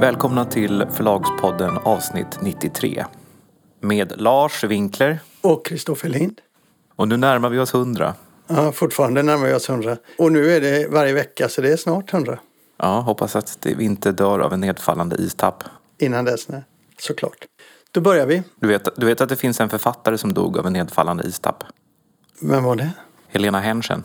Välkomna till Förlagspodden avsnitt 93 med Lars Winkler. Och Kristoffer Lind. Och nu närmar vi oss 100. Ja, fortfarande närmar vi oss 100. Och nu är det varje vecka, så det är snart 100. Ja, hoppas att vi inte dör av en nedfallande istapp. Innan dess, nej. Såklart. Då börjar vi. Du vet, du vet att det finns en författare som dog av en nedfallande istapp? Vem var det? Helena Henschen.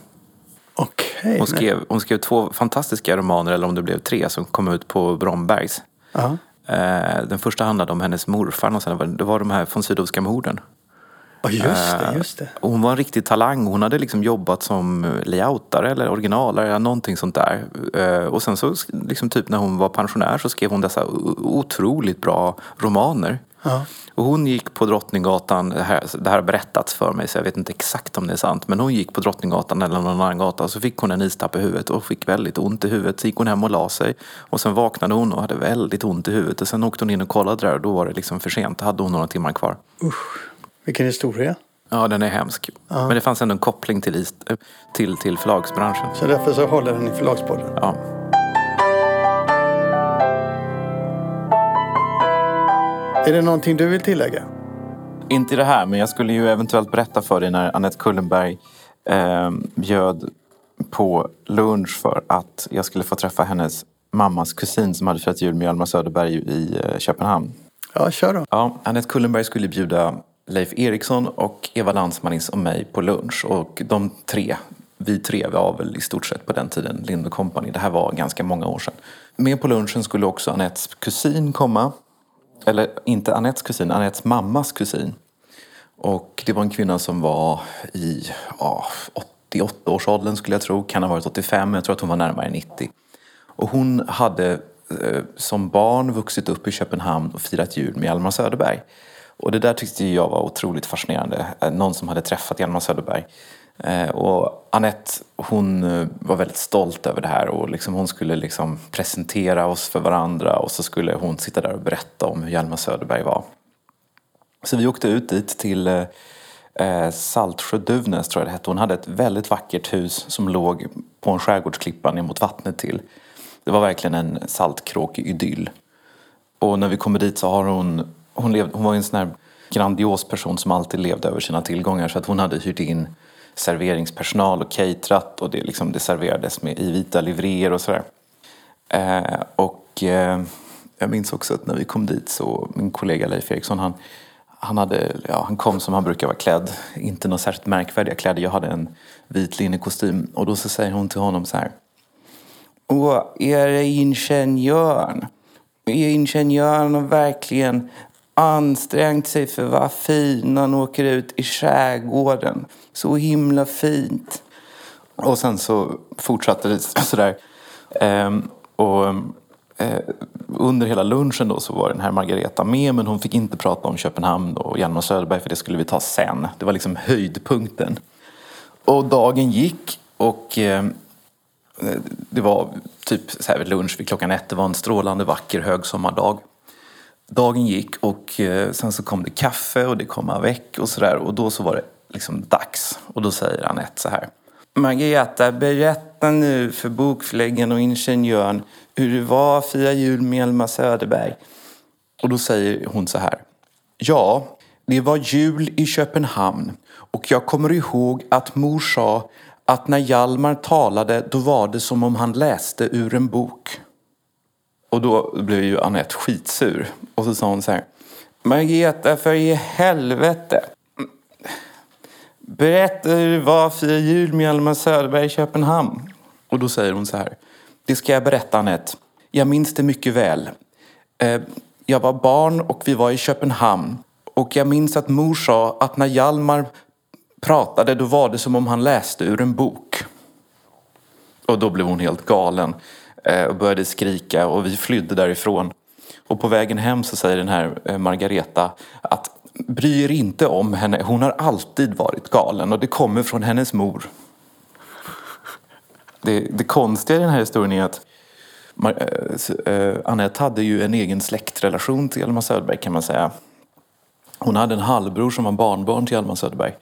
Okej. Hon skrev, hon skrev två fantastiska romaner, eller om det blev tre, som kom ut på Brombergs. Ja. Eh, Den första handlade om hennes morfar och sen var det var de här von Sydowska morden. Ja, just det, Eh, just det. Hon var en riktig talang. Hon hade liksom jobbat som layoutare eller originalare, eller någonting sånt där. Eh, Och sen så, liksom typ när hon var pensionär så skrev hon dessa otroligt bra romaner. Ja. Och hon gick på Drottninggatan, det här, det här har berättats för mig så jag vet inte exakt om det är sant. Men hon gick på Drottninggatan eller någon annan gata och så fick hon en istapp i huvudet och fick väldigt ont i huvudet. Så gick hon hem och la sig. Och sen vaknade hon och hade väldigt ont i huvudet. Och sen åkte hon in och kollade där och då var det liksom för sent. Då hade hon några timmar kvar. Vilken historia. Ja, den är hemsk. Men det fanns ändå en koppling till, till, till förlagsbranschen. Så därför så håller den i Förlagspodden. Ja. Är det någonting du vill tillägga? Inte i det här, men jag skulle ju eventuellt berätta för dig när Annette Kullenberg eh, bjöd på lunch för att jag skulle få träffa hennes mammas kusin som hade firat jul med Hjalmar Söderberg i eh, Köpenhamn. Ja, kör då. Ja, Annette Kullenberg skulle bjuda Leif Eriksson och Eva Landsmanis och mig på lunch. Och de tre, vi tre var väl i stort sett på den tiden Lind Company. Det här var ganska många år sedan. Med på lunchen skulle också Annettes kusin komma. Eller inte Anettes kusin, Anettes mammas kusin. Och det var en kvinna som var i ja, 88-årsåldern skulle jag tro. Kan ha varit 85, men jag tror att hon var närmare 90. Och hon hade eh, som barn vuxit upp i Köpenhamn och firat jul med Hjalmar Söderberg. Och det där tyckte jag var otroligt fascinerande. Eh, någon som hade träffat Hjalmar Söderberg. Eh, och Annette, hon eh, var väldigt stolt över det här och liksom hon skulle liksom presentera oss för varandra och så skulle hon sitta där och berätta om hur Hjalmar Söderberg var. Så vi åkte ut dit till eh, Saltsjö-Duvnäs tror jag det hette. Hon hade ett väldigt vackert hus som låg på en skärgårdsklippa ner mot vattnet till. Det var verkligen en saltkråkig idyll. Och när vi kommer dit så har hon, hon, levde, hon var ju en sån här grandios person som alltid levde över sina tillgångar. Så att hon hade hyrt in serveringspersonal och caterat och det, liksom, det serverades med, i vita livréer och sådär. Eh, och eh, jag minns också att när vi kom dit så min kollega Leif Eriksson han, han, hade, ja, han kom som han brukar vara klädd. Inte några särskilt märkvärdiga kläder. Jag hade en vit linnekostym. Och då så säger hon till honom så här. Åh, är det ingenjören? Är ingenjören verkligen ansträngt sig för att vara fin han åker ut i skärgården? Så himla fint. Och sen så fortsatte det sådär. Ehm, och eh, under hela lunchen då så var den här Margareta med men hon fick inte prata om Köpenhamn och Hjalmar Söderberg för det skulle vi ta sen. Det var liksom höjdpunkten. Och dagen gick och eh, det var typ så här vid lunch vid klockan ett. Det var en strålande vacker högsommardag. Dagen gick och eh, sen så kom det kaffe och det kom avec och sådär. Och då så var det liksom dags. Och då säger Anette så här. Margareta, berätta nu för bokförläggaren och ingenjören hur det var att fira jul med Hjalmar Söderberg. Och då säger hon så här. Ja, det var jul i Köpenhamn och jag kommer ihåg att mor sa att när Hjalmar talade då var det som om han läste ur en bok. Och då blev ju Anette skitsur. Och så sa hon så här. Margareta, för i helvete. Berätta hur det var att fira jul med Hjalmar Söderberg i Köpenhamn. Och då säger hon så här. Det ska jag berätta Anette. Jag minns det mycket väl. Eh, jag var barn och vi var i Köpenhamn. Och jag minns att mor sa att när Hjalmar pratade då var det som om han läste ur en bok. Och då blev hon helt galen Eh, och började skrika och vi flydde därifrån. Och på vägen hem så säger den här eh, Margareta att bry er inte om henne, hon har alltid varit galen och det kommer från hennes mor. Det, det konstiga i den här historien är att Anette eh, hade ju en egen släktrelation till Hjalmar Söderberg kan man säga. Hon hade en halvbror som var barnbarn till Hjalmar Söderberg.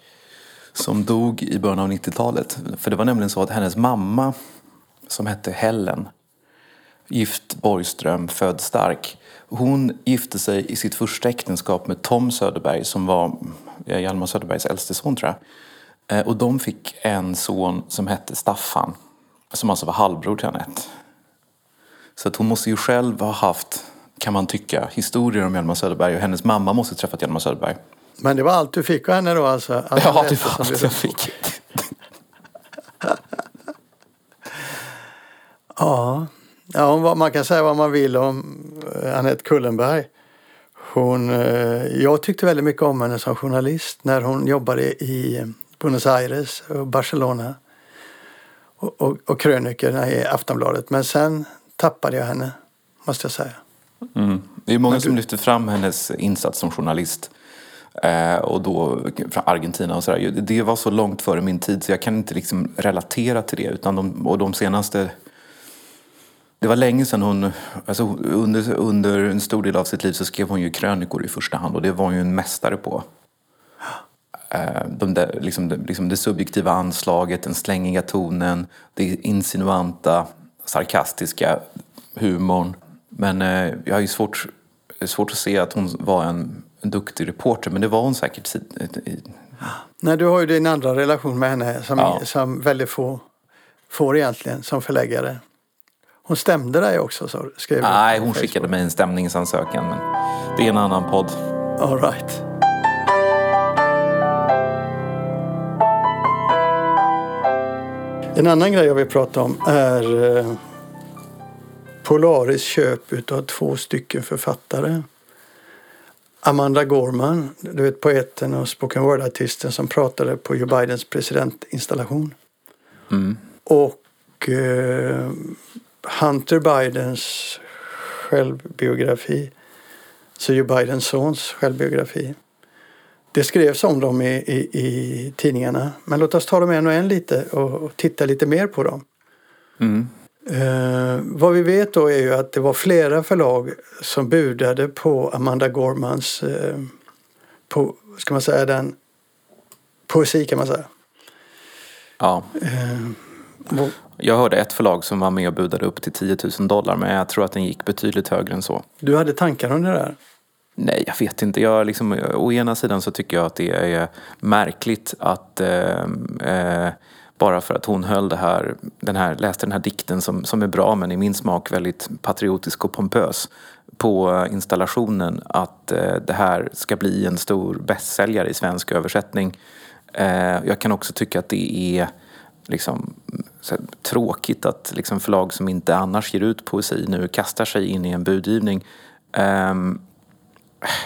Som dog i början av 90-talet. För det var nämligen så att hennes mamma, som hette Helen, gift Borgström, född stark. Hon gifte sig i sitt första äktenskap med Tom Söderberg som var ja, Hjalmar Söderbergs äldste son tror jag. Eh, och de fick en son som hette Staffan. Som alltså var halvbror till Anette. Så att hon måste ju själv ha haft, kan man tycka, historier om Hjalmar Söderberg. Och hennes mamma måste ha träffat Hjalmar Söderberg. Men det var allt du fick av henne då alltså? Att Ja, det var allt jag fick. Ja, ja man kan säga vad man vill om eh, Anette Kullenberg. Hon, eh, jag tyckte väldigt mycket om henne som journalist när hon jobbade i Buenos Aires och Barcelona och, och, och krönikorna i Aftonbladet. Men sen tappade jag henne, måste jag säga. Mm. Det är många som lyfter fram hennes insats som journalist. Eh, och då från Argentina och sådär. Det var så långt före min tid så jag kan inte liksom relatera till det. Utan de, och de senaste... Det var länge sedan hon... Alltså under, under en stor del av sitt liv så skrev hon ju krönikor i första hand och det var hon ju en mästare på. Eh, de där, liksom, det, liksom det subjektiva anslaget, den slängiga tonen, det insinuanta, sarkastiska humorn. Men eh, jag har ju svårt, svårt att se att hon var en, en duktig reporter, men det var hon säkert. i- i- Nej, du har ju din andra relation med henne som, Ja. som väldigt få får egentligen som förläggare. Hon stämde dig också, så skrev Nej, hon skickade mig en stämningsansökan, men det är en annan podd. All right. En annan grej jag vill prata om är eh, Polaris köp utav två stycken författare. Amanda Gorman, du vet poeten och spoken word-artisten som pratade på Joe Bidens presidentinstallation. Mm. Och eh, Hunter Bidens självbiografi. Så Joe Bidens sons självbiografi. Det skrevs om dem i, i, i tidningarna. Men låt oss ta dem en och en lite och, och titta lite mer på dem. Mm. Eh, vad vi vet då är ju att det var flera förlag som budade på Amanda Gormans eh, på, ska man säga, den poesi kan man säga. Ja. Eh, Jag hörde ett förlag som var med och budade upp till 10 000 dollar, men jag tror att den gick betydligt högre än så. du hade tankar om det där? Nej, jag vet inte. Jag liksom, å ena sidan så tycker jag att det är märkligt att eh, eh, bara för att hon höll det här, den här, läste den här dikten som, som är bra men i min smak väldigt patriotisk och pompös på installationen att eh, det här ska bli en stor bästsäljare i svensk översättning. Eh, jag kan också tycka att det är liksom, tråkigt att liksom, förlag som inte annars ger ut poesi nu kastar sig in i en budgivning. Um,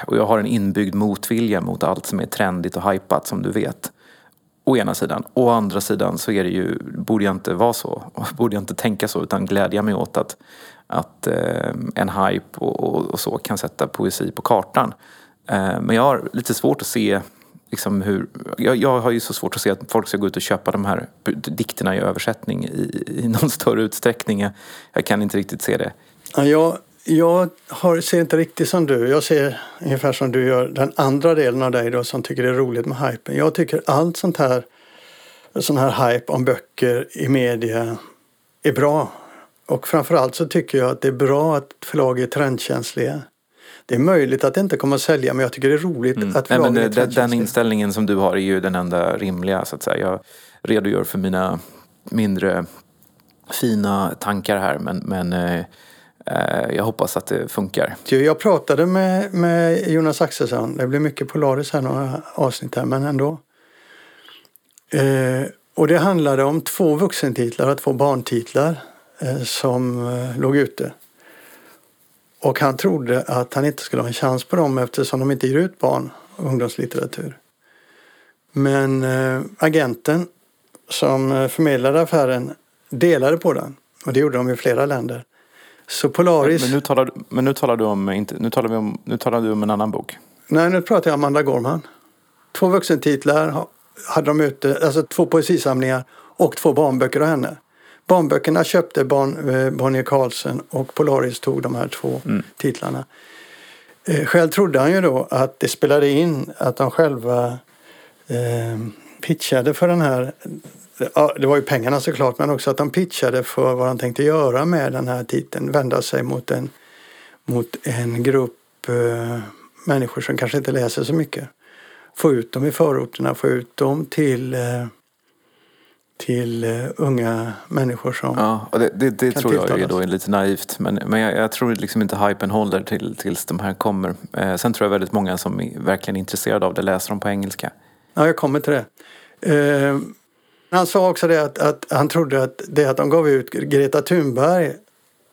och jag har en inbyggd motvilja mot allt som är trendigt och hypat som du vet. Å ena sidan. Å andra sidan så är det ju, borde jag inte vara så. Borde jag inte tänka så utan glädja mig åt att, att eh, en hype och, och, och så kan sätta poesi på kartan. Eh, men jag har lite svårt att se liksom hur, jag, jag har ju så svårt att se att folk ska gå ut och köpa de här dikterna i översättning i, i någon större utsträckning. Jag, jag kan inte riktigt se det. Ja, jag jag har, ser inte riktigt som du. Jag ser ungefär som du gör den andra delen av dig då som tycker det är roligt med hypen. Jag tycker allt sånt här sån här hype om böcker i media är bra. Och framförallt så tycker jag att det är bra att förlag är trendkänsliga. Det är möjligt att det inte kommer att sälja men jag tycker det är roligt att Nej, men det, den trendkänsliga. inställningen som du har är ju den enda rimliga så att säga. Jag redogör för mina mindre fina tankar här men, men eh, eh, jag hoppas att det funkar. Jag pratade med, med Jonas Axelsson. Det blir mycket Polaris här några avsnitt här men ändå. Eh, och det handlade om två vuxentitlar och två barntitlar eh, som eh, låg ute. Och han trodde att han inte skulle ha en chans på dem eftersom de inte ger ut barn och ungdomslitteratur. Men eh, agenten som eh, förmedlade affären delade på den. Och det gjorde de i flera länder. Så Polaris... Men nu talar, du- men nu talar du om, inte, nu talar vi om, nu talar du om en annan bok. Nej, nu pratar jag om Amanda Gorman. Två vuxentitlar ha- hade de ute, alltså två poesisamlingar och två barnböcker av henne. Barnböckerna köpte barn, eh, Bonnier Carlsen och Polaris tog de här två titlarna. Eh, själv trodde han ju då att det spelade in att de själva eh, pitchade för den här ja, det var ju pengarna såklart, men också att de pitchade för vad de tänkte göra med den här titeln. Vända sig mot en, mot en grupp eh, människor som kanske inte läser så mycket. Få ut dem i förorterna, få ut dem till eh, till uh, unga människor som Ja, och det, det, det tror jag är, då är lite naivt. Men, men jag, jag, tror liksom inte hypen håller till, tills de här kommer. Eh, sen tror jag väldigt många som är verkligen intresserade av det läser dem på engelska. Ja, jag kommer till det. Eh, han sa också det att, att, han trodde att det att de gav ut Greta Thunberg,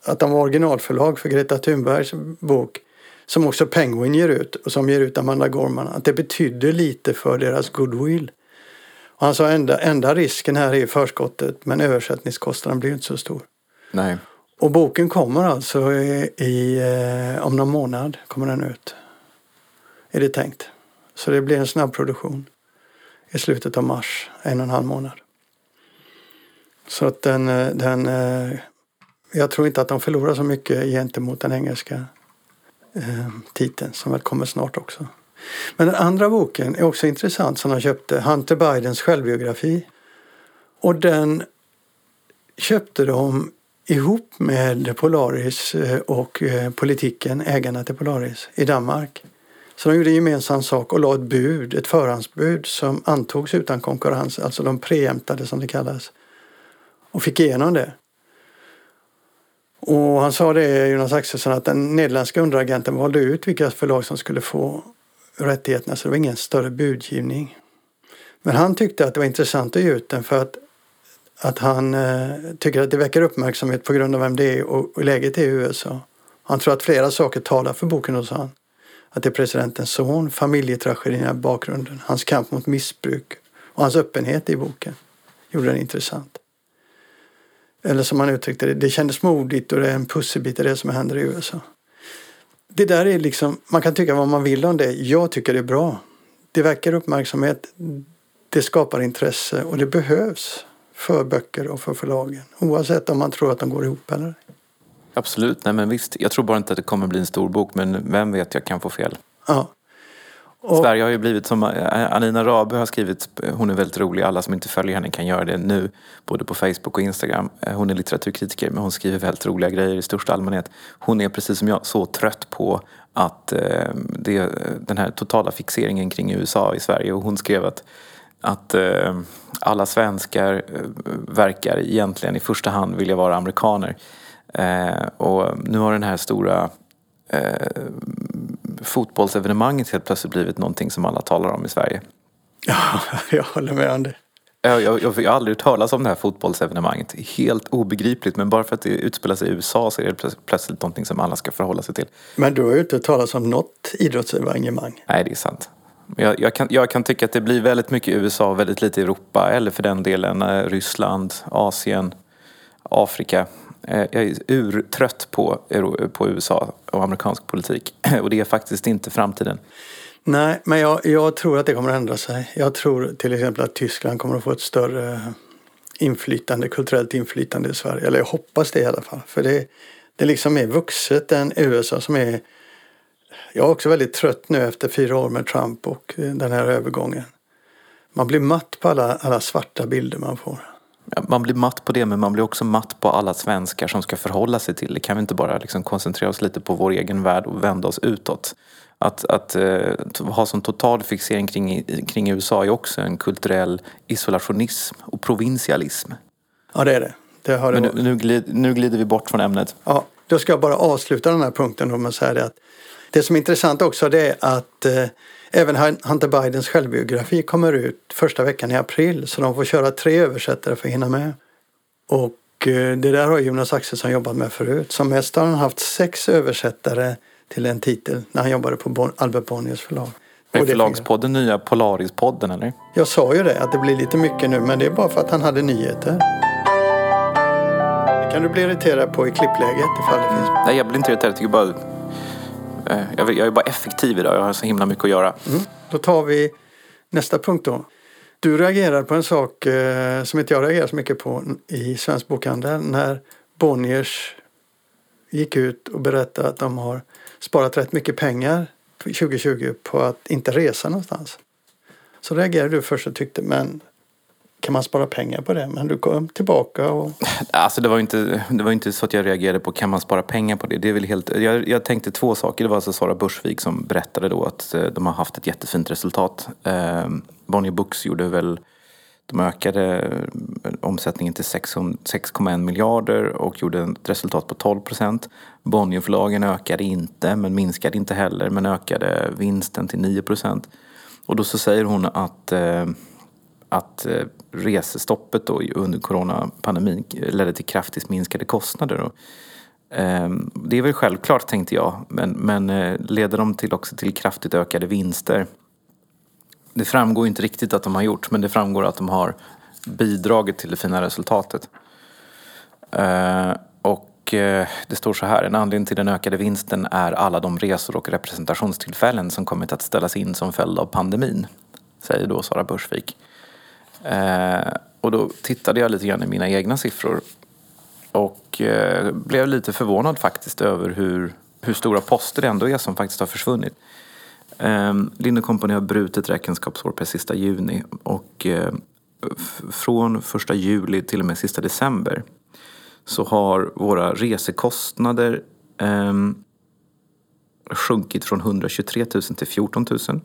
att de var originalförlag för Greta Thunbergs bok, som också Penguin ger ut och som ger ut Amanda Gorman, att det betydde lite för deras goodwill. Han sa enda, enda risken här är förskottet men översättningskostnaden blir inte så stor. Nej. Och boken kommer alltså i, i eh, om någon månad kommer den ut. Är det tänkt. Så det blir en snabb produktion i slutet av mars, en och en halv månad. Så att den, eh, den eh, jag tror inte att de förlorar så mycket gentemot den engelska titeln som väl kommer snart också. Men den andra boken är också intressant som de köpte, Hunter Bidens självbiografi. Och den köpte de ihop med Polaris eh, och eh, politiken, ägarna till Polaris i Danmark. Så de gjorde en gemensam sak och la ett bud, ett förhandsbud som antogs utan konkurrens, alltså de preämtade som det kallas. Och fick igenom det. Och han sa det, Jonas Axelsson, att den nederländska underagenten valde ut vilka förlag som skulle få rättigheterna så det var ingen större budgivning. Men han tyckte att det var intressant att ge ut den för att, att han eh, tycker att det väcker uppmärksamhet på grund av vem det är och, och läget är i USA. Han tror att flera saker talar för boken hos han. Att det är presidentens son, familjetragedierna i bakgrunden, hans kamp mot missbruk och hans öppenhet i boken gjorde den intressant. Eller som han uttryckte det, det kändes modigt och det är en pusselbit i det som händer i USA det där är liksom, man kan tycka vad man vill om det. Jag tycker det är bra. Det väcker uppmärksamhet, det skapar intresse och det behövs för böcker och för förlagen. Oavsett om man tror att de går ihop eller Absolut, nej men visst. Jag tror bara inte att det kommer bli en stor bok men vem vet, jag kan få fel. Ja. Och... Sverige har ju blivit som eh, Anina Rabe har skrivit, hon är väldigt rolig, alla som inte följer henne kan göra det nu. Både på Facebook och Instagram. Eh, hon är litteraturkritiker men hon skriver väldigt roliga grejer i största allmänhet. Hon är precis som jag så trött på att eh, det, den här totala fixeringen kring USA i Sverige och hon skrev att att eh, alla svenskar eh, verkar egentligen i första hand vilja vara amerikaner. Eh, och nu har den här stora eh, fotbollsevenemanget helt plötsligt blivit någonting som alla talar om i Sverige. Ja, jag håller med om det. Jag, jag, jag har aldrig hört talas om det här fotbollsevenemanget. Helt obegripligt. Men bara för att det utspelar sig i USA så är det plötsligt någonting som alla ska förhålla sig till. Men du har ju inte hört talas om något idrottsevenemang. Nej, det är sant. Jag, jag, kan, jag kan tycka att det blir väldigt mycket USA och väldigt lite Europa. Eller för den delen eh, Ryssland, Asien, Afrika. Eh, jag är urtrött på, på USA och amerikansk politik. Och det är faktiskt inte framtiden. Nej, men jag, jag, tror att det kommer att ändra sig. Jag tror till exempel att Tyskland kommer att få ett större inflytande, kulturellt inflytande i Sverige. Eller jag hoppas det i alla fall. För det, det liksom är vuxet än USA som är... Jag är också väldigt trött nu efter fyra år med Trump och den här övergången. Man blir matt på alla, alla svarta bilder man får. Man blir matt på det men man blir också matt på alla svenskar som ska förhålla sig till det. Kan vi inte bara liksom koncentrera oss lite på vår egen värld och vända oss utåt? Att, att uh, ha sån total fixering kring, kring USA är också en kulturell isolationism och provinsialism. Ja det är det. det det men nu, nu, glid, nu glider vi bort från ämnet. Ja, då ska jag bara avsluta den här punkten med att säga det att det som är intressant också det är att uh, Även Hunter Bidens självbiografi kommer ut första veckan i april så de får köra tre översättare för att hinna med. Och eh, det där har Jonas Axelsson jobbat med förut. Som mest har han haft sex översättare till en titel när han jobbade på Albert Bonniers förlag. Är förlagspodden nya Polarispodden eller? Jag sa ju det, att det blir lite mycket nu men det är bara för att han hade nyheter. Det kan du bli irriterad på i klippläget ifall det finns. Nej jag blir inte irriterad, jag tycker bara Eh, jag, är bara effektiv idag, jag har så himla mycket att göra. Mm. Då tar vi nästa punkt då. Du reagerar på en sak eh, som inte jag reagerar så mycket på i Svensk Bokhandel när Bonniers gick ut och berättade att de har sparat rätt mycket pengar 2020 på att inte resa någonstans. Så reagerade du först och tyckte men kan man spara pengar på det? Men du kom tillbaka och... Alltså det var inte, det var inte så att jag reagerade på kan man spara pengar på det. det är väl helt, jag, jag tänkte två saker. Det var alltså Sara Bursvik som berättade då att eh, de har haft ett jättefint resultat. Eh, Bonnier Books gjorde väl de ökade eh, omsättningen till 6,1 miljarder och gjorde ett resultat på 12 procent. Bonnierförlagen ökade inte, men minskade inte heller, men ökade vinsten till 9 procent. Och då så säger hon att, eh, att eh, resestoppet då under coronapandemin ledde till kraftigt minskade kostnader. Ehm, det är väl självklart tänkte jag, men, men eh, leder de till också till kraftigt ökade vinster det framgår inte riktigt att de har gjort, men det framgår att de har bidragit till det fina resultatet. Eh, och eh, det står så här, en anledning till den ökade vinsten är alla de resor och representationstillfällen som kommit att ställas in som följd av pandemin, säger då Sara Börsvik. Eh, och då tittade jag lite grann i mina egna siffror och eh, blev lite förvånad faktiskt över hur, hur stora poster det ändå är som faktiskt har försvunnit. Eh, Lind Company har brutit räkenskapsår per sista juni och eh, från första juli till och med sista december så har våra resekostnader ehm, sjunkit från 123 000 till 14 000.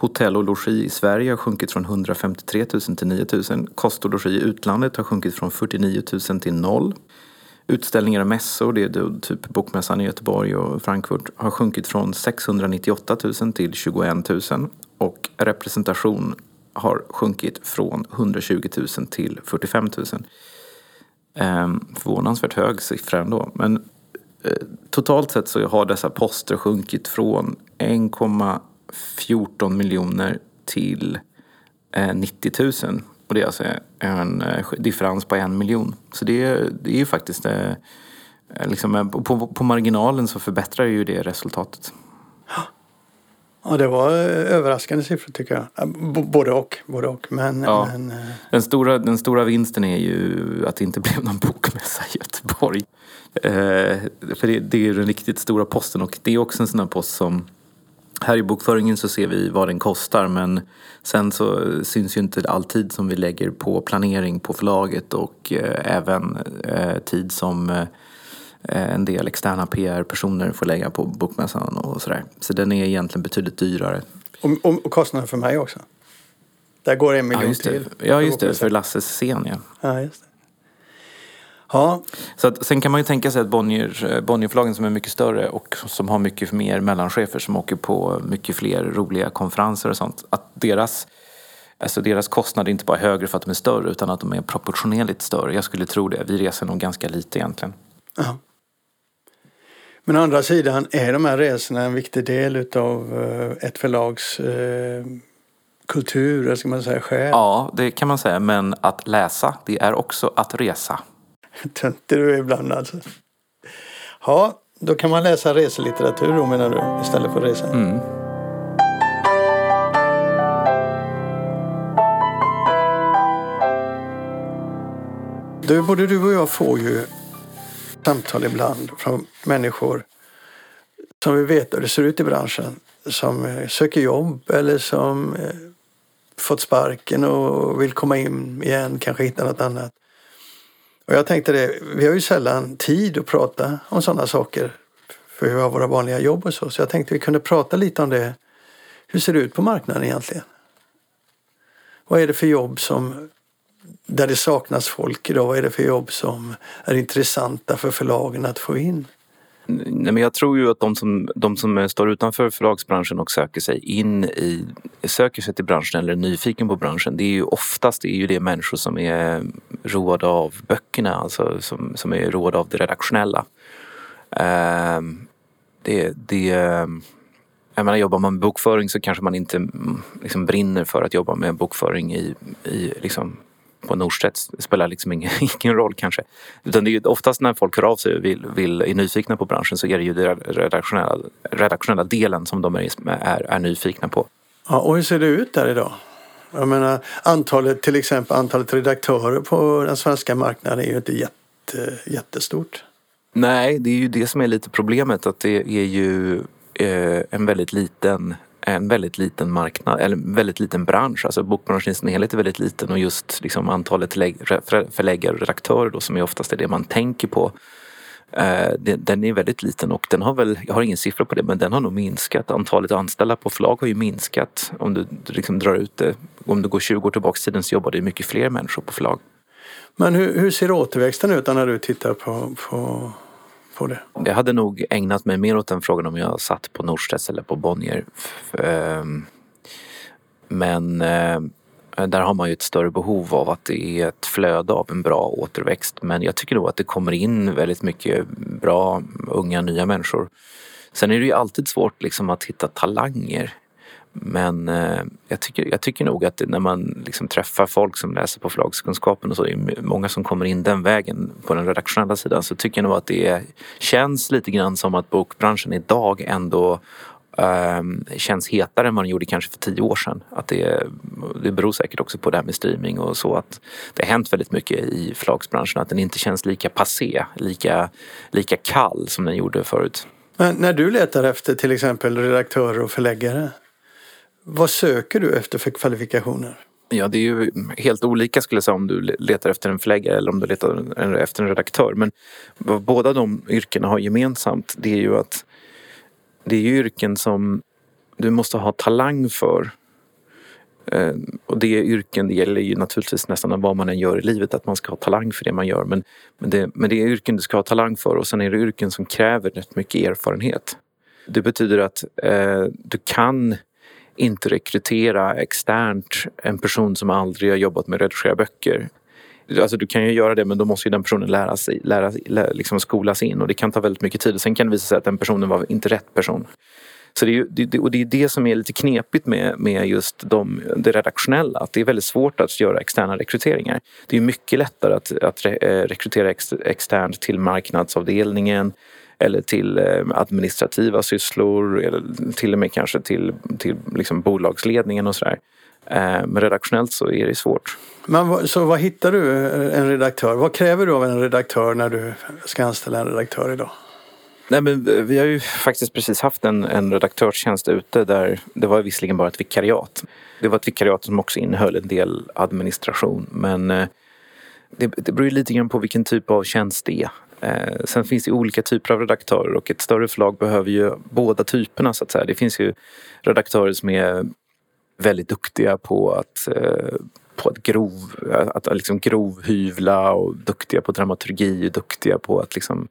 Hotell och logi i Sverige har sjunkit från 153 000 till 9 000. Kost och logi i utlandet har sjunkit från 49 000 till 0. Utställningar och mässor, det är typ Bokmässan i Göteborg och Frankfurt, har sjunkit från 698 000 till 21 000 och representation har sjunkit från 120 000 till 45 000. Ehm, förvånansvärt hög siffra ändå. Men eh, totalt sett så har dessa poster sjunkit från 1,14 miljoner till eh, 90 000. Och det är alltså en eh, differens på en miljon. Så det, det är ju faktiskt, eh, liksom, eh, på, på marginalen så förbättrar ju det resultatet. Ja, det var överraskande siffror tycker jag. både och. Både och. Men, ja. men, den, stora, den stora vinsten är ju att det inte blev någon bokmässa i Göteborg. Eh, för det, det är ju den riktigt stora posten och det är också en sån här post som här i bokföringen så ser vi vad den kostar men sen så syns ju inte all tid som vi lägger på planering på förlaget och eh, även eh, tid som eh, en del externa PR-personer får lägga på bokmässan och sådär. Så den är egentligen betydligt dyrare. Och, och, och kostnaden för mig också? Där går en miljon ja, till. Ja, just det. För Lasses scen, ja. ja just det. Ja. Så att, sen kan man ju tänka sig att Bonnier, eh, Bonnierförlagen som är mycket större och som har mycket mer mellanchefer som åker på mycket fler roliga konferenser och sånt. Att deras, alltså deras kostnader är inte bara högre för att de är större utan att de är proportionerligt större. Jag skulle tro det. Vi reser nog ganska lite egentligen. Ja. Men å andra sidan är de här resorna en viktig del utav eh, ett förlags eh, kultur, eller ska man säga, själ? Ja, det kan man säga. Men att läsa, det är också att resa. Töntig du är ibland alltså. Ja, då kan man läsa reselitteratur då menar du istället för resa? Mm. Du, både du och jag får ju samtal ibland från människor som vill veta hur det ser ut i branschen. Som eh, söker jobb eller som eh, fått sparken och vill komma in igen, kanske hitta något annat. Och jag tänkte det, vi har ju sällan tid att prata om sådana saker. För vi har våra vanliga jobb och så. Så jag tänkte vi kunde prata lite om det. Hur ser det ut på marknaden egentligen? Vad är det för jobb som där det saknas folk idag? Vad är det för jobb som är intressanta för förlagen att få in? Nej, men jag tror ju att de som, de som eh, står utanför förlagsbranschen och söker sig in i, söker sig till branschen eller är nyfiken på branschen. Det är ju oftast det är ju det människor som är eh, roade av böckerna, alltså som, som är roade av det redaktionella. Eh, det, det, eh, jag menar, jobbar man med bokföring så kanske man inte mm, liksom brinner för att jobba med bokföring i, i liksom på Norstedts. Det spelar liksom ingen, ingen roll kanske. Utan det är ju oftast när folk hör av sig och vill, vill, är nyfikna på branschen så är det ju den redaktionella, redaktionella delen som de är, är, är nyfikna på. Ja, och hur ser det ut där idag? Jag menar antalet, till exempel antalet redaktörer på den svenska marknaden är ju inte jätte, jättestort. Nej, det är ju det som är lite problemet att det är ju eh, en väldigt liten en väldigt liten marknad, eller en väldigt liten bransch. Alltså bokbranschen i sin helhet är väldigt liten och just liksom antalet förläggare och redaktörer då, som är oftast är det man tänker på. Eh, den är väldigt liten och den har väl, jag har ingen siffra på det, men den har nog minskat. Antalet anställda på förlag har ju minskat. Om du liksom drar ut det, om du går 20 år tillbaka i tiden så jobbade det mycket fler människor på förlag. Men hur, hur ser återväxten ut när du tittar på, på på det? Jag hade nog ägnat mig mer åt den frågan om jag satt på Norstedts eller på Bonnier. Ehm, men eh, där har man ju ett större behov av att det är ett flöde av en bra återväxt. Men jag tycker nog att det kommer in väldigt mycket bra unga nya människor. Sen är det ju alltid svårt liksom att hitta talanger men eh, jag, tycker, jag tycker nog att när man liksom träffar folk som läser på förlagskunskapen och så, det är många som kommer in den vägen på den redaktionella sidan, så tycker jag nog att det känns lite grann som att bokbranschen idag ändå eh, känns hetare än vad den gjorde kanske för tio år sedan. Att det, det beror säkert också på det här med streaming och så att det har hänt väldigt mycket i förlagsbranschen, att den inte känns lika passé, lika, lika kall som den gjorde förut. Men när du letar efter till exempel redaktörer och förläggare, vad söker du efter för kvalifikationer? Ja, det är ju helt olika skulle jag säga om du letar efter en förläggare eller om du letar efter en redaktör. Men vad båda de yrkena har gemensamt det är ju att det är ju yrken som du måste ha talang för. Eh, och det är yrken, det gäller ju naturligtvis nästan vad man än gör i livet, att man ska ha talang för det man gör. Men, men, det, men det är yrken du ska ha talang för och sen är det yrken som kräver rätt mycket erfarenhet. Det betyder att eh, du kan inte rekrytera externt en person som aldrig har jobbat med att redigera böcker. Alltså du kan ju göra det men då måste ju den personen lära sig, lära, lära, liksom skolas in och det kan ta väldigt mycket tid. Sen kan det visa sig att den personen var inte rätt person. Så det är, det, och det är det som är lite knepigt med, med just de, det redaktionella. Att det är väldigt svårt att göra externa rekryteringar. Det är mycket lättare att, att eh, rekrytera ex, externt till marknadsavdelningen eller till eh, administrativa sysslor eller till och med kanske till, till liksom bolagsledningen och sådär. Eh, men redaktionellt så är det svårt. Men så vad hittar du en redaktör? Vad kräver du av en redaktör när du ska anställa en redaktör idag? Nej, men vi har ju faktiskt precis haft en, en redaktörstjänst ute där det var visserligen bara ett vikariat. Det var ett vikariat som också innehöll en del administration men eh, det, det beror ju lite grann på vilken typ av tjänst det är. Eh, sen finns det olika typer av redaktörer och ett större förlag behöver ju båda typerna så att säga. Det finns ju redaktörer som är väldigt duktiga på att, eh, på att, grov, att liksom grovhyvla och duktiga på dramaturgi och duktiga på att liksom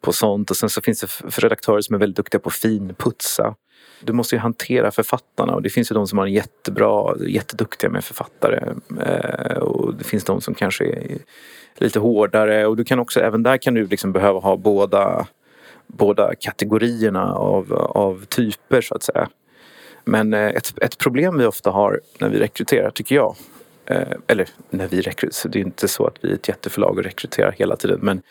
på sånt. Och sen så finns det redaktörer som är väldigt duktiga på finputsa. Du måste ju hantera författarna och det finns ju de som har en jättebra, jätteduktiga med författare. Eh, och det finns de som kanske är lite hårdare och du kan också, även där kan du liksom behöva ha båda, båda kategorierna av, av typer så att säga. Men eh, ett, ett problem vi ofta har när vi rekryterar tycker jag eh, eller när vi rekryterar, det är inte så att vi är ett jätteförlag och rekryterar hela tiden men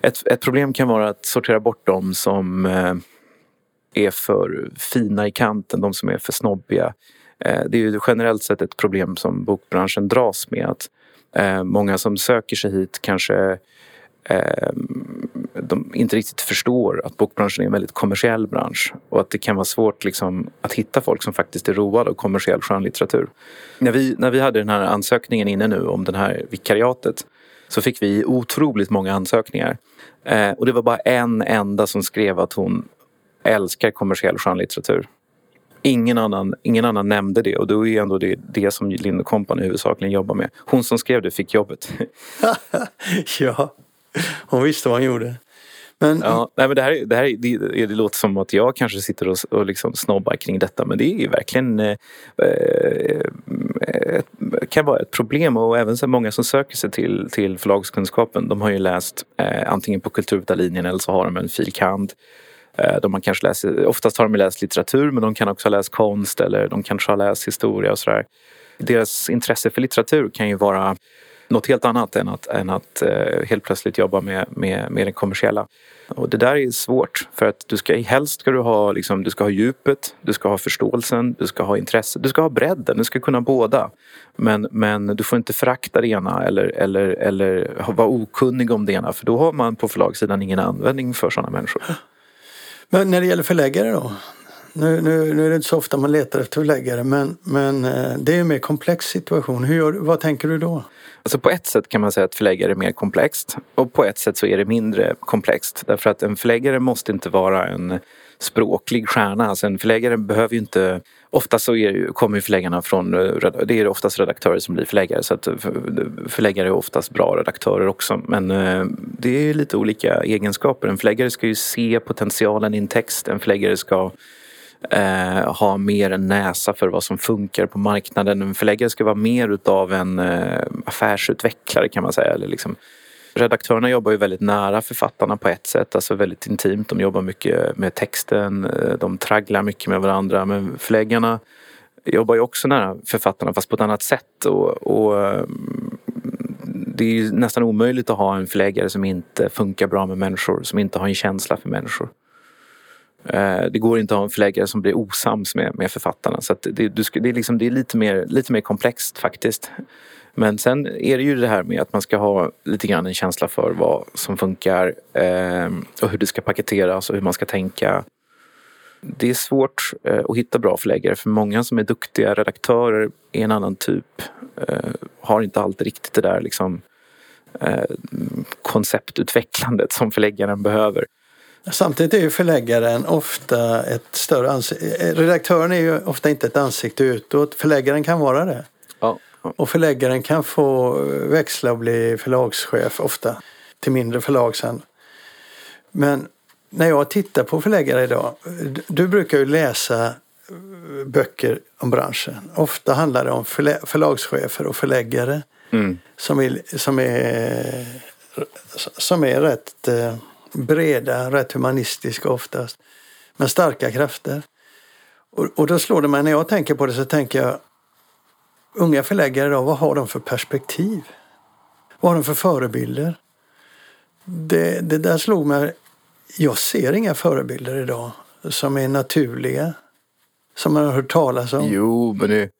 ett, ett problem kan vara att sortera bort de som eh, är för fina i kanten, de som är för snobbiga. Det är ju generellt sett ett problem som bokbranschen dras med. Att Eh, många som söker sig hit kanske eh, de inte riktigt förstår att bokbranschen är en väldigt kommersiell bransch och att det kan vara svårt liksom, att hitta folk som faktiskt är roade av kommersiell skönlitteratur. När vi, när vi hade den här ansökningen inne nu om det här vikariatet så fick vi otroligt många ansökningar. Eh, och det var bara en enda som skrev att hon älskar kommersiell skönlitteratur. Ingen annan, ingen annan nämnde det och då är ändå det, det som Lind Company huvudsakligen jobbar med. Hon som skrev det fick jobbet. ja, hon visste vad hon gjorde. Men... Ja, nej, men det, här, det, här, det, det låter som att jag kanske sitter och, och liksom snobbar kring detta men det är ju verkligen eh, ett, kan vara ett problem och även så många som söker sig till, till förlagskunskapen de har ju läst eh, antingen på kulturvetarlinjen eller så har de en fil. Eh, de man kanske läser, oftast har de läst litteratur men de kan också ha läst konst eller de kanske har läst historia och sådär. Deras intresse för litteratur kan ju vara något helt annat än att, än att eh, helt plötsligt jobba med, med, med det kommersiella. Och det där är svårt för att du ska helst ska du ha, liksom, du ska ha djupet, du ska ha förståelsen, du ska ha intresse, du ska ha bredden, du ska kunna båda. Men, men du får inte förakta det ena eller, eller, eller vara okunnig om det ena för då har man på förlagssidan ingen användning för sådana människor. Men när det gäller förläggare då? Nu, nu, nu är det inte så ofta man letar efter förläggare men, men eh, det är en mer komplex situation. Hur gör, vad tänker du då? Alltså på ett sätt kan man säga att förläggare är mer komplext och på ett sätt så är det mindre komplext. Därför att en förläggare måste inte vara en språklig stjärna. Alltså en förläggare behöver ju inte Oftast så är, kommer förläggarna från, eh, det är oftast redaktörer som blir förläggare så att eh, förläggare är oftast bra redaktörer också. Men eh, det är lite olika egenskaper. En förläggare ska ju se potentialen i en text. En förläggare ska eh, ha mer en näsa för vad som funkar på marknaden. En förläggare ska vara mer utav en eh, affärsutvecklare kan man säga. Eller liksom, redaktörerna jobbar ju väldigt nära författarna på ett sätt, alltså väldigt intimt. De jobbar mycket med texten, de tragglar mycket med varandra. Men förläggarna jobbar ju också nära författarna fast på ett annat sätt. Och, och det är ju nästan omöjligt att ha en förläggare som inte funkar bra med människor, som inte har en känsla för människor. Eh, det går inte att ha en förläggare som blir osams med, med författarna. Så det, det, är liksom, det är lite mer, lite mer komplext faktiskt. Men sen är det ju det här med att man ska ha lite grann en känsla för vad som funkar eh, och hur det ska paketeras och hur man ska tänka. Det är svårt eh, att hitta bra förläggare för många som är duktiga redaktörer är en annan typ. Eh, har inte alltid riktigt det där liksom, eh, konceptutvecklandet som förläggaren behöver. Samtidigt är ju förläggaren ofta ett större ansikte. Redaktören är ju ofta inte ett ansikte utåt. Förläggaren kan vara det. Ja. Och förläggaren kan få växla och bli förlagschef ofta. Till mindre förlag sen. Men när jag tittar på förläggare idag. Du brukar ju läsa böcker om branschen. Ofta handlar det om förlagschefer och förläggare. Mm. Som, är, som, är, som är rätt eh, breda, rätt humanistiska oftast. Men starka krafter. Och, och då slår det mig, när jag tänker på det så tänker jag unga förläggare idag, vad har de för perspektiv? Vad har de för förebilder? Det, det där slog mig. Jag ser inga förebilder idag som är naturliga. Som man har hört talas om. Jo, men det,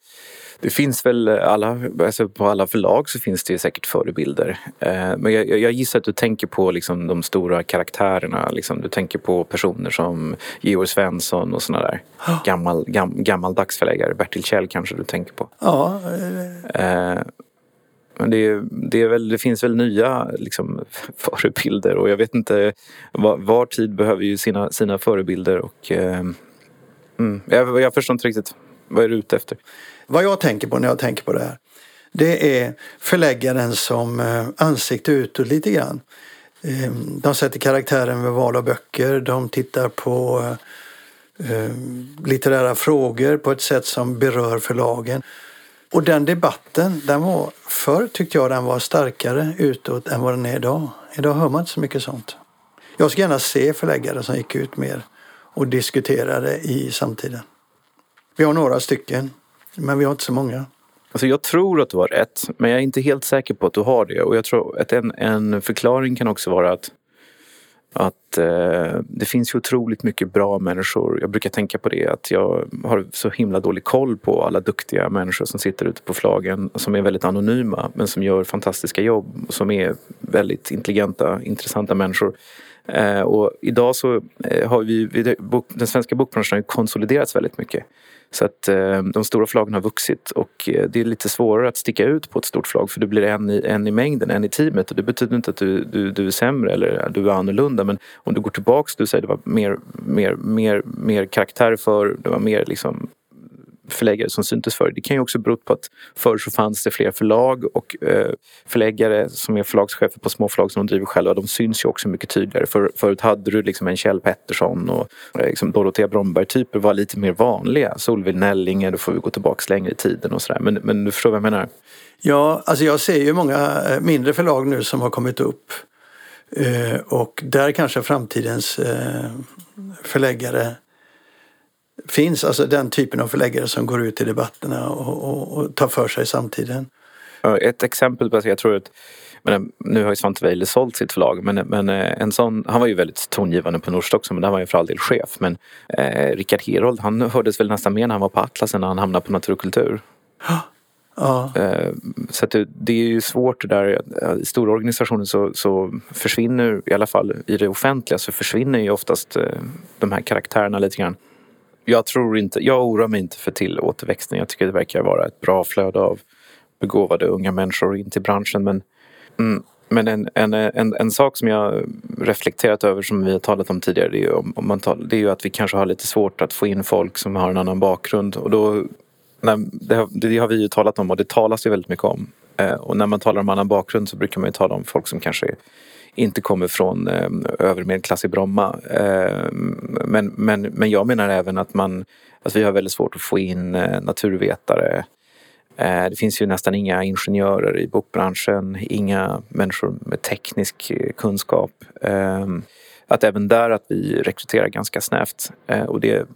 det finns väl alla, alltså på alla förlag så finns det säkert förebilder. Eh, men jag, jag, gissar att du tänker på liksom de stora karaktärerna. Liksom. Du tänker på personer som Georg Svensson och såna där. Gammal, gam, gammaldags förläggare. Bertil Kjell kanske du tänker på. Ja. Eh, men det, det, är väl, det finns väl nya liksom, förebilder och jag vet inte, var, var tid behöver ju sina, sina förebilder och eh, mm, jag, jag förstår inte riktigt. Vad är du ute efter? Vad jag tänker på när jag tänker på det här. Det är förläggaren som eh, ansikte utåt lite grann. Ehm, de sätter karaktären vid val av böcker. De tittar på eh, eh, litterära frågor på ett sätt som berör förlagen. Och den debatten, den var, förr tyckte jag den var starkare utåt än vad den är idag. Idag hör man inte så mycket sånt. Jag skulle gärna se förläggare som gick ut mer och diskuterade i samtiden. Vi har några stycken, men vi har inte så många. Alltså jag tror att du har rätt, men jag är inte helt säker på att du har det. Och jag tror att en, en förklaring kan också vara att, att eh, det finns ju otroligt mycket bra människor. Jag brukar tänka på det, att jag har så himla dålig koll på alla duktiga människor som sitter ute på flagen som är väldigt anonyma men som gör fantastiska jobb och som är väldigt intelligenta, intressanta människor. Eh, och idag så eh, har vi, den svenska bokbranschen har konsoliderats väldigt mycket. Så att eh, de stora förlagen har vuxit och eh, det är lite svårare att sticka ut på ett stort förlag för du blir en i, en i mängden, en i teamet. Och det betyder inte att du, du, du är sämre eller du är annorlunda men om du går tillbaks, du säger det var mer, mer, mer, mer karaktär för, det var mer liksom förläggare som syntes förr. Det kan ju också bero på att förr så fanns det fler förlag och eh, förläggare som är förlagschefer på små förlag som de driver själva, de syns ju också mycket tydligare. För, förut hade du liksom en Kjell Pettersson och eh, liksom Dorotea Bromberg-typer var lite mer vanliga. Solveig Nellinge, då får vi gå tillbaka längre i tiden och sådär. Men, men du förstår vad jag menar? Ja, alltså jag ser ju många eh, mindre förlag nu som har kommit upp. Eh, och där kanske framtidens eh, förläggare finns, alltså den typen av förläggare som går ut i debatterna och, och, och tar för sig samtiden. Ett exempel på, jag tror att men nu har ju Svante Weiler sålt sitt förlag men, men eh, en sån, han var ju väldigt tongivande på Norstad också men där var ju för all del chef. Men eh, Rickard Herold han hördes väl nästan mer när han var på Atlas än när han hamnade på Natur och kultur. Ja. Eh, så det, det, är ju svårt det där. I stora organisationer så, så, försvinner, i alla fall i det offentliga, så försvinner ju oftast eh, de här karaktärerna lite grann jag tror inte, jag oroar mig inte för till återväxten. Jag tycker det verkar vara ett bra flöde av begåvade unga människor in till branschen. Men, mm, men en, en, en, en sak som jag reflekterat över som vi har talat om tidigare det är, ju, om, om man tal, det är ju att vi kanske har lite svårt att få in folk som har en annan bakgrund. Och då, när, det, har, det har vi ju talat om och det talas ju väldigt mycket om. Eh, och när man talar om annan bakgrund så brukar man ju tala om folk som kanske inte kommer från eh, övre medelklass i Bromma. Eh, men, men, men jag menar även att man, alltså vi har väldigt svårt att få in eh, naturvetare. Eh, det finns ju nästan inga ingenjörer i bokbranschen, inga människor med teknisk eh, kunskap. Eh, att även där att vi rekryterar ganska snävt. Eh, och det,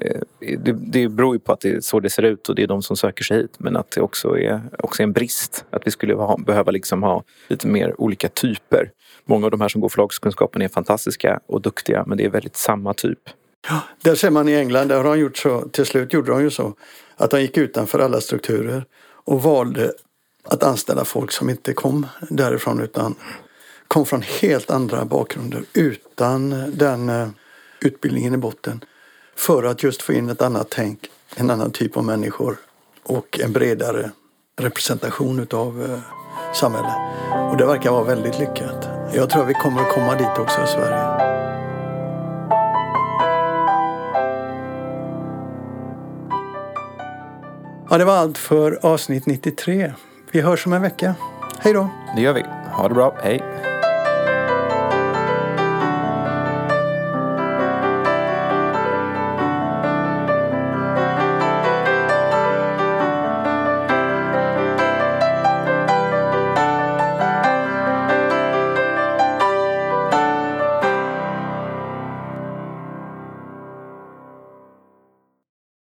Eh, det, det beror ju på att det är så det ser ut och det är de som söker sig hit. Men att det också är, också är en brist. Att vi skulle ha, behöva liksom ha lite mer olika typer. Många av de här som går förlagskunskapen är fantastiska och duktiga men det är väldigt samma typ. Ja, där ser man i England, där har de gjort så, till slut gjorde de ju så att de gick utanför alla strukturer och valde att anställa folk som inte kom därifrån utan kom från helt andra bakgrunder utan den eh, utbildningen i botten. För att just få in ett annat tänk, en annan typ av människor och en bredare representation utav eh, samhället. Och det verkar vara väldigt lyckat. Jag tror att vi kommer att komma dit också i Sverige. Ja, det var allt för avsnitt 93. Vi hörs om en vecka. Hej då! Det gör vi. Ha det bra. Hej!